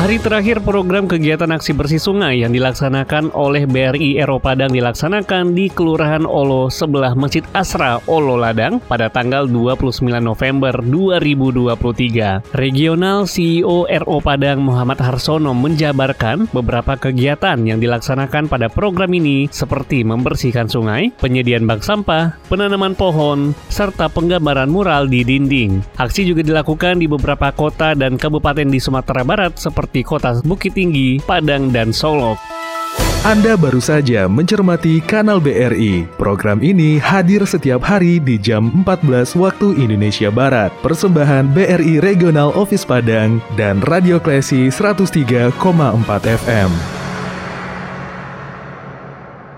Hari terakhir program kegiatan aksi bersih sungai yang dilaksanakan oleh BRI Eropa Padang dilaksanakan di Kelurahan Olo sebelah Masjid Asra Olo Ladang pada tanggal 29 November 2023. Regional CEO RO Padang Muhammad Harsono menjabarkan beberapa kegiatan yang dilaksanakan pada program ini seperti membersihkan sungai, penyediaan bak sampah, penanaman pohon, serta penggambaran mural di dinding. Aksi juga dilakukan di beberapa kota dan kabupaten di Sumatera Barat seperti seperti kota Bukit Tinggi, Padang, dan Solok. Anda baru saja mencermati Kanal BRI. Program ini hadir setiap hari di jam 14 waktu Indonesia Barat. Persembahan BRI Regional Office Padang dan Radio Klesi 103,4 FM.